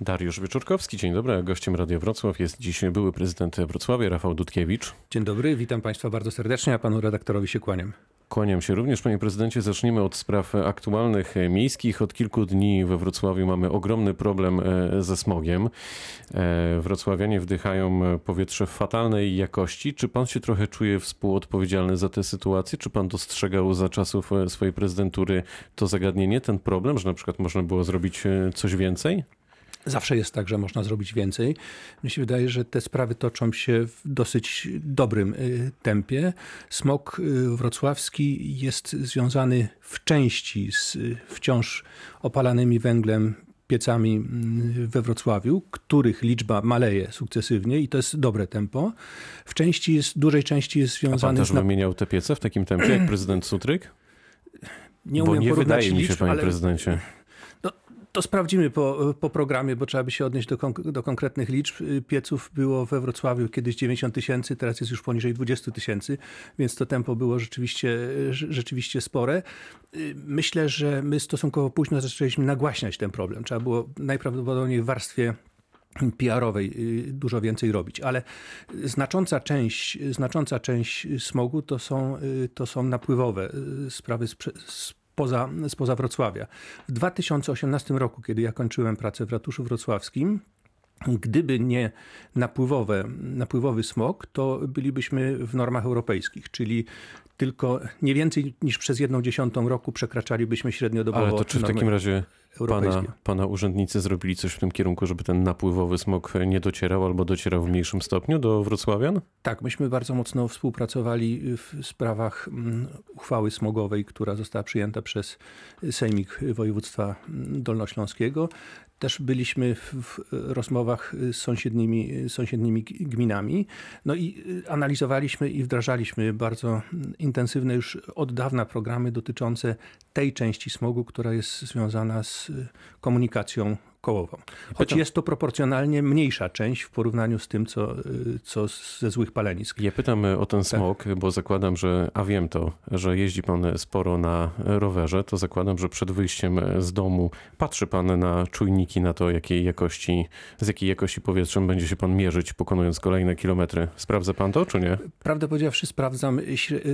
Dariusz Wieczorkowski, dzień dobry. Gościem Radia Wrocław jest dziś były prezydent Wrocławia, Rafał Dudkiewicz. Dzień dobry, witam Państwa bardzo serdecznie, a panu redaktorowi się kłaniam. Kłaniam się również, panie prezydencie. Zaczniemy od spraw aktualnych miejskich. Od kilku dni we Wrocławiu mamy ogromny problem e, ze smogiem. E, wrocławianie wdychają powietrze fatalnej jakości. Czy pan się trochę czuje współodpowiedzialny za tę sytuację? Czy pan dostrzegał za czasów e, swojej prezydentury to zagadnienie, ten problem, że na przykład można było zrobić coś więcej? Zawsze jest tak, że można zrobić więcej. Mi się wydaje, że te sprawy toczą się w dosyć dobrym y, tempie. Smog y, wrocławski jest związany w części z y, wciąż opalanymi węglem piecami mm, we Wrocławiu, których liczba maleje sukcesywnie i to jest dobre tempo. W części jest, dużej części jest związany... A pan też z... wymieniał te piece w takim tempie jak prezydent Sutryk? Nie Bo umiem nie wydaje mi się, liczb, panie ale... prezydencie. To sprawdzimy po, po programie, bo trzeba by się odnieść do, do konkretnych liczb. Pieców było we Wrocławiu kiedyś 90 tysięcy, teraz jest już poniżej 20 tysięcy, więc to tempo było rzeczywiście, rzeczywiście spore. Myślę, że my stosunkowo późno zaczęliśmy nagłaśniać ten problem. Trzeba było najprawdopodobniej w warstwie PR-owej dużo więcej robić, ale znacząca część, znacząca część smogu to są, to są napływowe sprawy spoza, spoza Wrocławia. W 2018 roku, kiedy ja kończyłem pracę w ratuszu wrocławskim, Gdyby nie napływowe, napływowy smog, to bylibyśmy w normach europejskich, czyli tylko nie więcej niż przez jedną dziesiątą roku przekraczalibyśmy średniodobowo. Ale to czy w takim razie pana, pana urzędnicy zrobili coś w tym kierunku, żeby ten napływowy smog nie docierał albo docierał w mniejszym stopniu do wrocławian? Tak, myśmy bardzo mocno współpracowali w sprawach mm, uchwały smogowej, która została przyjęta przez Sejmik Województwa Dolnośląskiego. Też byliśmy w rozmowach z sąsiednimi, sąsiednimi gminami. No i analizowaliśmy i wdrażaliśmy bardzo intensywne już od dawna programy dotyczące tej części smogu, która jest związana z komunikacją kołową. Choć jest to proporcjonalnie mniejsza część w porównaniu z tym, co, co ze złych palenisk. Ja pytam o ten tak. smog, tak. bo zakładam, że, a wiem to, że jeździ pan sporo na rowerze, to zakładam, że przed wyjściem z domu patrzy pan na czujniki, na to, jakiej jakości, z jakiej jakości powietrzem będzie się pan mierzyć, pokonując kolejne kilometry. Sprawdza pan to, czy nie? Prawdę powiedziawszy, sprawdzam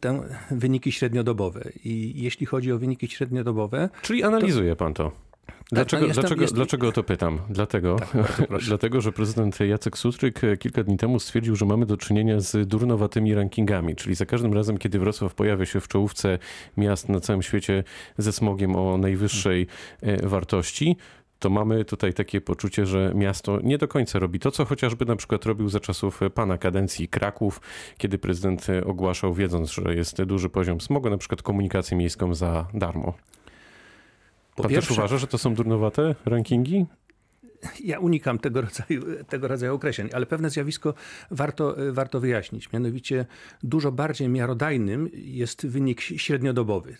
te wyniki średniodobowe. I jeśli chodzi o wyniki średniodobowe... Czyli analizuje to... pan to? Dlaczego, tak, no jestem, dlaczego, jestem... dlaczego o to pytam? Dlatego, tak, dlatego, że prezydent Jacek Sutryk kilka dni temu stwierdził, że mamy do czynienia z durnowatymi rankingami, czyli za każdym razem, kiedy Wrocław pojawia się w czołówce miast na całym świecie ze smogiem o najwyższej e, wartości, to mamy tutaj takie poczucie, że miasto nie do końca robi to, co chociażby na przykład robił za czasów pana kadencji Kraków, kiedy prezydent ogłaszał, wiedząc, że jest duży poziom smogu, na przykład komunikację miejską za darmo. Po Pan pierwsze, też uważa, że to są durnowate rankingi? Ja unikam tego rodzaju, tego rodzaju określeń, ale pewne zjawisko warto, warto wyjaśnić. Mianowicie dużo bardziej miarodajnym jest wynik średniodobowy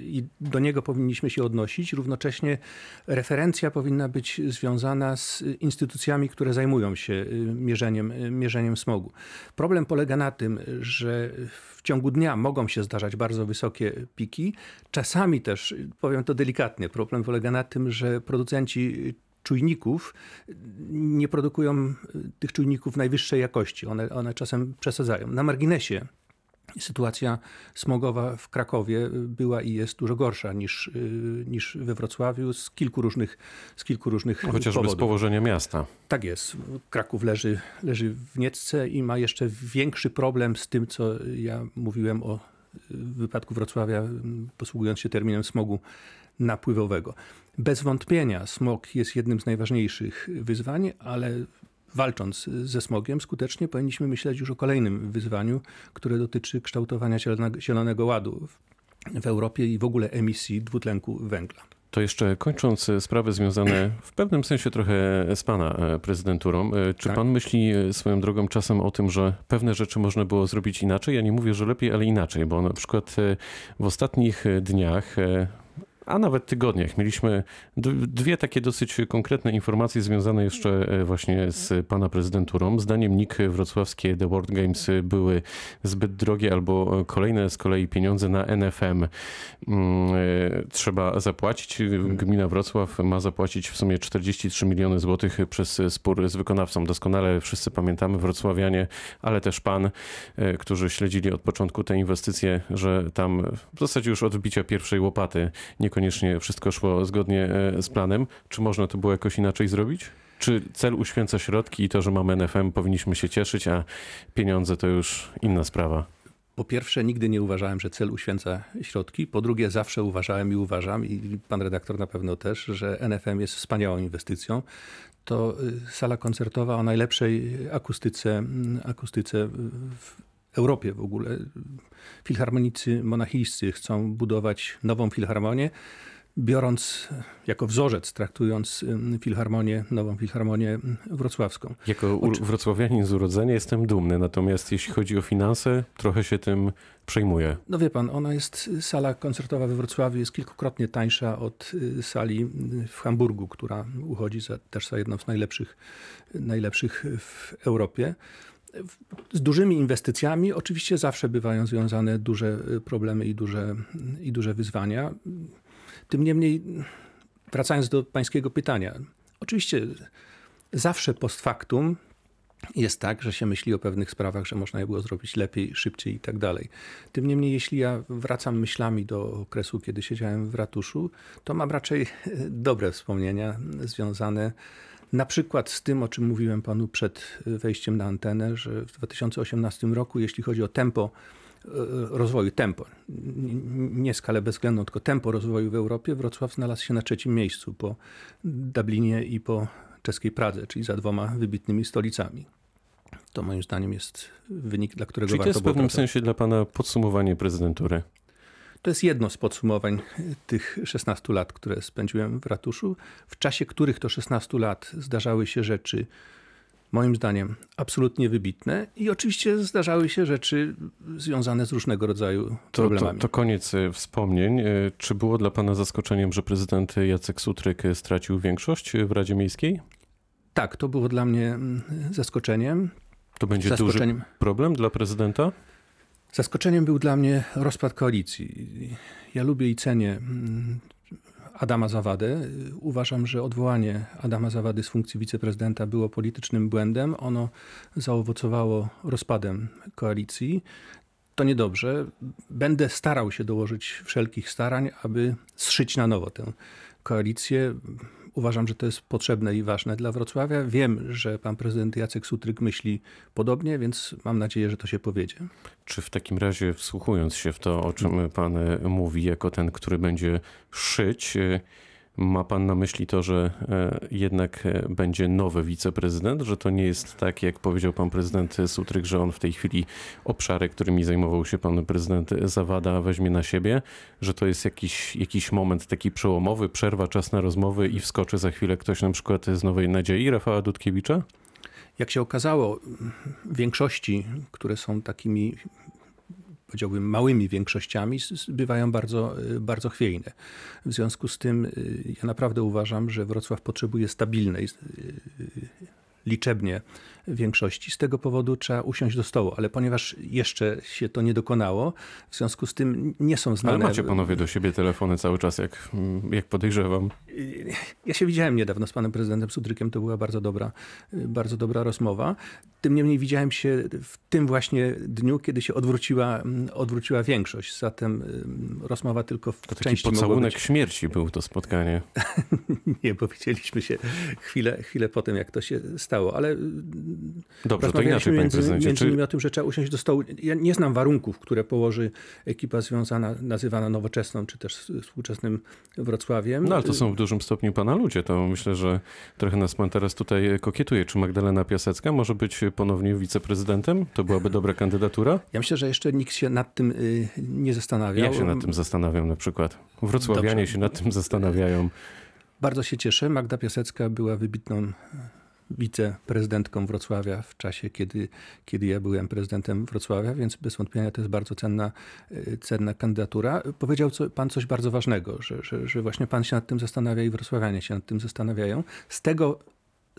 i do niego powinniśmy się odnosić. Równocześnie referencja powinna być związana z instytucjami, które zajmują się y, mierzeniem, y, mierzeniem smogu. Problem polega na tym, że w ciągu dnia mogą się zdarzać bardzo wysokie piki. Czasami też, powiem to delikatnie, problem polega na tym, że producenci czujników nie produkują tych czujników najwyższej jakości. One, one czasem przesadzają. Na marginesie sytuacja smogowa w Krakowie była i jest dużo gorsza niż, niż we Wrocławiu z kilku różnych, z kilku różnych Chociażby powodów. z położenia miasta. Tak jest. Kraków leży, leży w Niecce i ma jeszcze większy problem z tym, co ja mówiłem o wypadku Wrocławia, posługując się terminem smogu napływowego. Bez wątpienia smog jest jednym z najważniejszych wyzwań, ale walcząc ze smogiem skutecznie powinniśmy myśleć już o kolejnym wyzwaniu, które dotyczy kształtowania zielonego ładu w Europie i w ogóle emisji dwutlenku węgla. To jeszcze kończąc sprawy związane w pewnym sensie trochę z pana e, prezydenturą, e, czy tak. pan myśli e, swoją drogą czasem o tym, że pewne rzeczy można było zrobić inaczej? Ja nie mówię, że lepiej, ale inaczej, bo na przykład w ostatnich dniach a nawet tygodniach. Mieliśmy dwie takie dosyć konkretne informacje związane jeszcze e, właśnie z pana prezydenturą. Zdaniem NIK wrocławskie The World Games były zbyt drogie albo kolejne z kolei pieniądze na NFM mm, e, trzeba zapłacić. Gmina Wrocław ma zapłacić w sumie 43 miliony złotych przez spór z wykonawcą. Doskonale wszyscy pamiętamy, wrocławianie, ale też pan, e, którzy śledzili od początku te inwestycje, że tam w zasadzie już od wbicia pierwszej łopaty niekoniecznie wszystko szło zgodnie e, z planem. Czy można to było jakoś inaczej zrobić? Czy cel uświęca środki i to, że mamy NFM, powinniśmy się cieszyć, a pieniądze to już inna sprawa? Po pierwsze, nigdy nie uważałem, że cel uświęca środki. Po drugie, zawsze uważałem i uważam, i pan redaktor na pewno też, że NFM jest wspaniałą inwestycją. To y, sala koncertowa o najlepszej akustyce, mm, akustyce w Europie w ogóle. Filharmonicy monachijscy chcą budować nową filharmonię biorąc jako wzorzec, traktując filharmonię, nową filharmonię wrocławską. Jako wrocławianin z urodzenia jestem dumny, natomiast jeśli chodzi o finanse, trochę się tym przejmuję. No wie pan, ona jest, sala koncertowa we Wrocławiu jest kilkukrotnie tańsza od y, sali w Hamburgu, która uchodzi za, też za jedną z najlepszych, najlepszych w Europie. Z dużymi inwestycjami oczywiście zawsze bywają związane duże y, problemy i duże, i duże wyzwania. Tym niemniej, wracając do pańskiego pytania, oczywiście zawsze post factum jest tak, że się myśli o pewnych sprawach, że można je było zrobić lepiej, szybciej i tak dalej. Tym niemniej, jeśli ja wracam myślami do okresu, kiedy siedziałem w ratuszu, to mam raczej dobre wspomnienia związane na przykład z tym, o czym mówiłem panu przed wejściem na antenę, że w 2018 roku, jeśli chodzi o tempo E, rozwoju, tempo, nie skalę bezwzględną, tylko tempo rozwoju w Europie, Wrocław znalazł się na trzecim miejscu po Dublinie i po czeskiej Pradze, czyli za dwoma wybitnymi stolicami. To moim zdaniem jest wynik, dla którego czyli warto to jest w pewnym sensie dla pana podsumowanie prezydentury. To jest jedno z podsumowań tych 16 lat, które spędziłem w ratuszu, w czasie których to 16 lat zdarzały się rzeczy moim zdaniem absolutnie wybitne i oczywiście zdarzały się rzeczy związane z różnego rodzaju problemami. To, to, to koniec e, wspomnień. E, czy było dla pana zaskoczeniem, że prezydent Jacek Sutryk stracił większość w Radzie Miejskiej? Tak, to było dla mnie mm, zaskoczeniem. To będzie duży problem dla prezydenta? Zaskoczeniem był dla mnie rozpad koalicji. Ja lubię i cenię mm, Adama Zawadę. Uważam, że odwołanie Adama Zawady z funkcji wiceprezydenta było politycznym błędem. Ono zaowocowało rozpadem koalicji. To niedobrze. Będę starał się dołożyć wszelkich starań, aby zszyć na nowo tę koalicję. Uważam, że to jest potrzebne i ważne dla Wrocławia. Wiem, że pan prezydent Jacek Sutryk myśli podobnie, więc mam nadzieję, że to się powiedzie. Czy w takim razie, wsłuchując się w to, o czym pan mówi, jako ten, który będzie szyć, ma pan na myśli to, że e, jednak e, będzie nowy wiceprezydent, że to nie jest tak, jak powiedział pan prezydent Sutryk, że on w tej chwili obszary, którymi zajmował się pan prezydent Zawada, weźmie na siebie, że to jest jakiś, jakiś moment taki przełomowy, przerwa, czas na rozmowy i wskoczy za chwilę ktoś na przykład z Nowej Nadziei, Rafała Dudkiewicza? Jak się okazało, większości, które są takimi powiedziałbym, małymi większościami bywają bardzo, y, bardzo chwiejne. W związku z tym y, ja naprawdę uważam, że Wrocław potrzebuje stabilnej y, liczebnie większości. Z tego powodu trzeba usiąść do stołu, ale ponieważ jeszcze się to nie dokonało, w związku z tym nie są znane... Ale macie panowie do siebie telefony cały czas, jak, jak podejrzewam. Ja się widziałem niedawno z panem prezydentem Sudrykiem, to była bardzo dobra, bardzo dobra rozmowa. Tym niemniej widziałem się w tym właśnie dniu, kiedy się odwróciła, odwróciła większość. Zatem rozmowa tylko w to taki części pocałunek być... śmierci był to spotkanie. nie, bo widzieliśmy się chwilę, chwilę po tym, jak to się stało, ale Dobrze, to inaczej, między, między Czy... innymi o tym, że trzeba usiąść do stołu. Ja nie znam warunków, które położy ekipa związana, nazywana nowoczesną, czy też współczesnym Wrocławiem. No ale to są w dużym stopniu pana ludzie. To myślę, że trochę nas pan teraz tutaj kokietuje. Czy Magdalena Piasecka może być ponownie wiceprezydentem? To byłaby dobra kandydatura? Ja myślę, że jeszcze nikt się nad tym y, nie zastanawiał. Ja się nad tym zastanawiam na przykład. Wrocławianie Dobrze. się nad tym zastanawiają. Bardzo się cieszę. Magda Piasecka była wybitną wiceprezydentką Wrocławia w czasie, kiedy, kiedy ja byłem prezydentem Wrocławia, więc bez wątpienia to jest bardzo cenna, e, cenna kandydatura. Powiedział co, pan coś bardzo ważnego, że, że, że właśnie pan się nad tym zastanawia i wrocławianie się nad tym zastanawiają. Z tego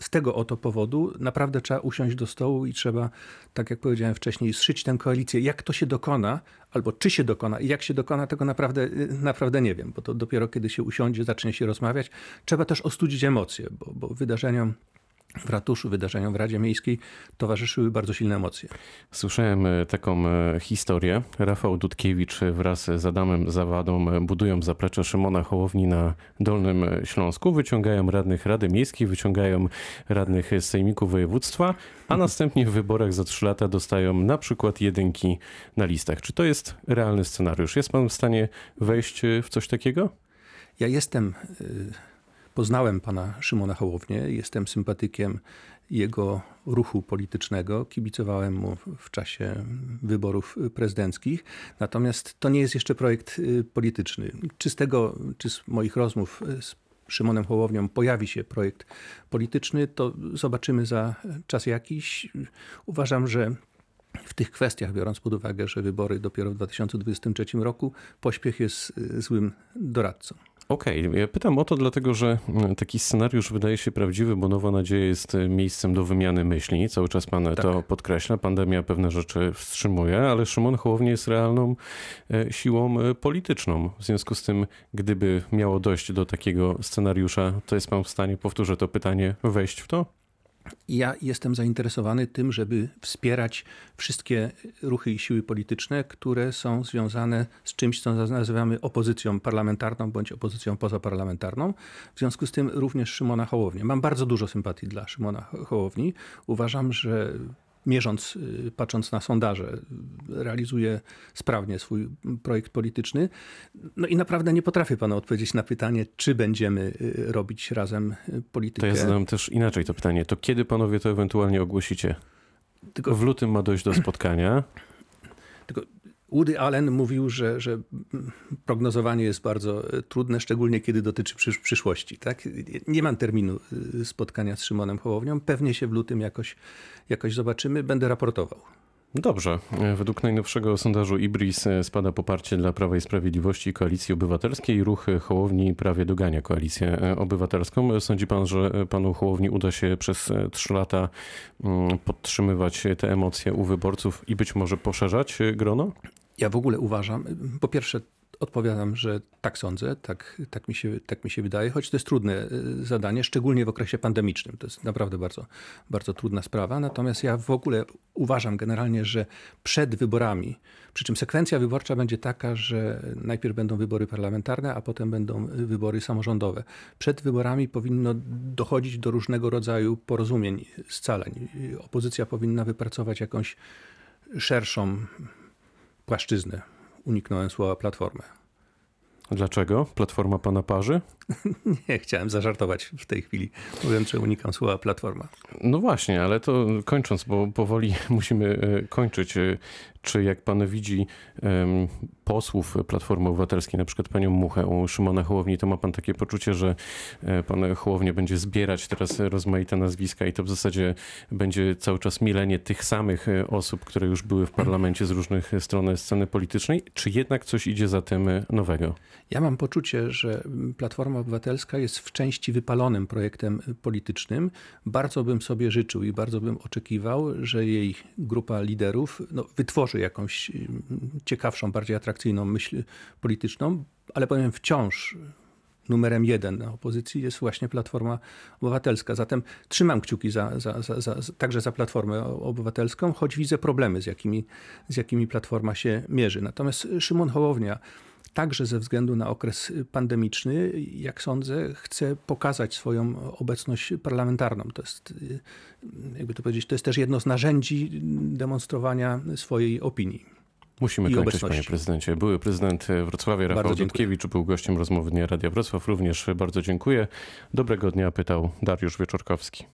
z tego oto powodu naprawdę trzeba usiąść do stołu i trzeba, tak jak powiedziałem wcześniej, zszyć tę koalicję. Jak to się dokona, albo czy się dokona i jak się dokona, tego naprawdę, naprawdę nie wiem, bo to dopiero kiedy się usiądzie, zacznie się rozmawiać. Trzeba też ostudzić emocje, bo, bo wydarzeniom w ratuszu, wydarzeniom w Radzie Miejskiej towarzyszyły bardzo silne emocje. Słyszałem e, taką e, historię. Rafał Dudkiewicz wraz z Adamem Zawadą e, budują zaplecze Szymona Hołowni na Dolnym Śląsku, wyciągają radnych Rady Miejskiej, wyciągają radnych z Sejmiku Województwa, a następnie w wyborach za trzy lata dostają na przykład jedynki na listach. Czy to jest realny scenariusz? Jest pan w stanie wejść w coś takiego? Ja jestem Poznałem pana Szymona Hołownię, jestem sympatykiem jego ruchu politycznego, kibicowałem mu w czasie wyborów prezydenckich. Natomiast to nie jest jeszcze projekt y, polityczny. Czy z tego, czy z moich rozmów z Szymonem Hołownią pojawi się projekt polityczny, to zobaczymy za czas jakiś. Uważam, że w tych kwestiach, biorąc pod uwagę, że wybory dopiero w 2023 roku, pośpiech jest y, złym doradcą. Okej, okay. ja pytam o to dlatego, że mm, taki scenariusz wydaje się prawdziwy, bo Nowa Nadzieja jest e, miejscem do wymiany myśli. Cały czas pan tak. to podkreśla. Pandemia pewne rzeczy wstrzymuje, ale Szymon Hołownia jest realną e, siłą e, polityczną. W związku z tym, gdyby miało dojść do takiego scenariusza, to jest pan w stanie, powtórzę to pytanie, wejść w to? Ja jestem zainteresowany tym, żeby wspierać wszystkie ruchy i siły polityczne, które są związane z czymś, co nazywamy opozycją parlamentarną bądź opozycją pozaparlamentarną. W związku z tym również Szymona Hołownię. Mam bardzo dużo sympatii dla Szymona Hołowni. Uważam, że mierząc, y, patrząc na sondaże, realizuje sprawnie swój projekt polityczny. No i naprawdę nie potrafię panu odpowiedzieć na pytanie, czy będziemy y, robić razem y, politykę. To ja zadam też inaczej to pytanie. To kiedy panowie to ewentualnie ogłosicie? Tylko w lutym ma dojść do spotkania. Tylko Woody Allen mówił, że, że prognozowanie jest bardzo e, trudne, szczególnie kiedy dotyczy przysz przyszłości. Tak? Nie mam terminu e, spotkania z Szymonem Hołownią. Pewnie się w lutym jakoś, jakoś zobaczymy. Będę raportował. Dobrze. Według najnowszego sondażu IBRIS e, spada poparcie dla Prawa i Sprawiedliwości Koalicji Obywatelskiej. Ruch Hołowni prawie dogania Koalicję Obywatelską. Sądzi pan, że panu Hołowni uda się przez trzy lata mm, podtrzymywać te emocje u wyborców i być może poszerzać grono? Ja w ogóle uważam, po pierwsze, odpowiadam, że tak sądzę, tak, tak, mi się, tak mi się wydaje, choć to jest trudne y, zadanie, szczególnie w okresie pandemicznym. To jest naprawdę bardzo, bardzo trudna sprawa. Natomiast ja w ogóle uważam generalnie, że przed wyborami, przy czym sekwencja wyborcza będzie taka, że najpierw będą wybory parlamentarne, a potem będą wybory samorządowe. Przed wyborami powinno dochodzić do różnego rodzaju porozumień, scaleń. Opozycja powinna wypracować jakąś szerszą płaszczyznę. Uniknąłem słowa platformę. Dlaczego? Platforma pana parzy? Nie, chciałem zażartować w tej chwili, mówiąc, że unikam słowa platforma. No właśnie, ale to kończąc, bo powoli musimy e, kończyć. E, czy jak pan widzi posłów Platformy Obywatelskiej, na przykład panią Muchę Szymona Hołowni, to ma pan takie poczucie, że e, pan Hołownia będzie zbierać teraz rozmaite nazwiska i to w zasadzie będzie cały czas milenie tych samych osób, które już były w parlamencie z różnych stron sceny politycznej, czy jednak coś idzie za tym nowego? Ja mam poczucie, że Platforma Obywatelska jest w części wypalonym projektem politycznym. Bardzo bym sobie życzył i bardzo bym oczekiwał, że jej grupa liderów no, wytworzy jakąś mm, ciekawszą, bardziej atrakcyjną myśl polityczną, ale powiem wciąż numerem jeden na opozycji jest właśnie Platforma Obywatelska. Zatem trzymam kciuki za, za, za, także za Platformę Obywatelską, choć widzę problemy, z jakimi, z jakimi Platforma się mierzy. Natomiast Szymon Hołownia także ze względu na okres pandemiczny, jak sądzę, chce pokazać swoją obecność parlamentarną. To jest, jakby to powiedzieć, to jest też jedno z narzędzi demonstrowania swojej opinii. Musimy kończyć, obecności. panie prezydencie. Były prezydent Wrocławia, Rafał Dudkiewicz, był gościem rozmowy Dnia Radia Wrocław. Również bardzo dziękuję. Dobrego dnia, pytał Dariusz Wieczorkowski.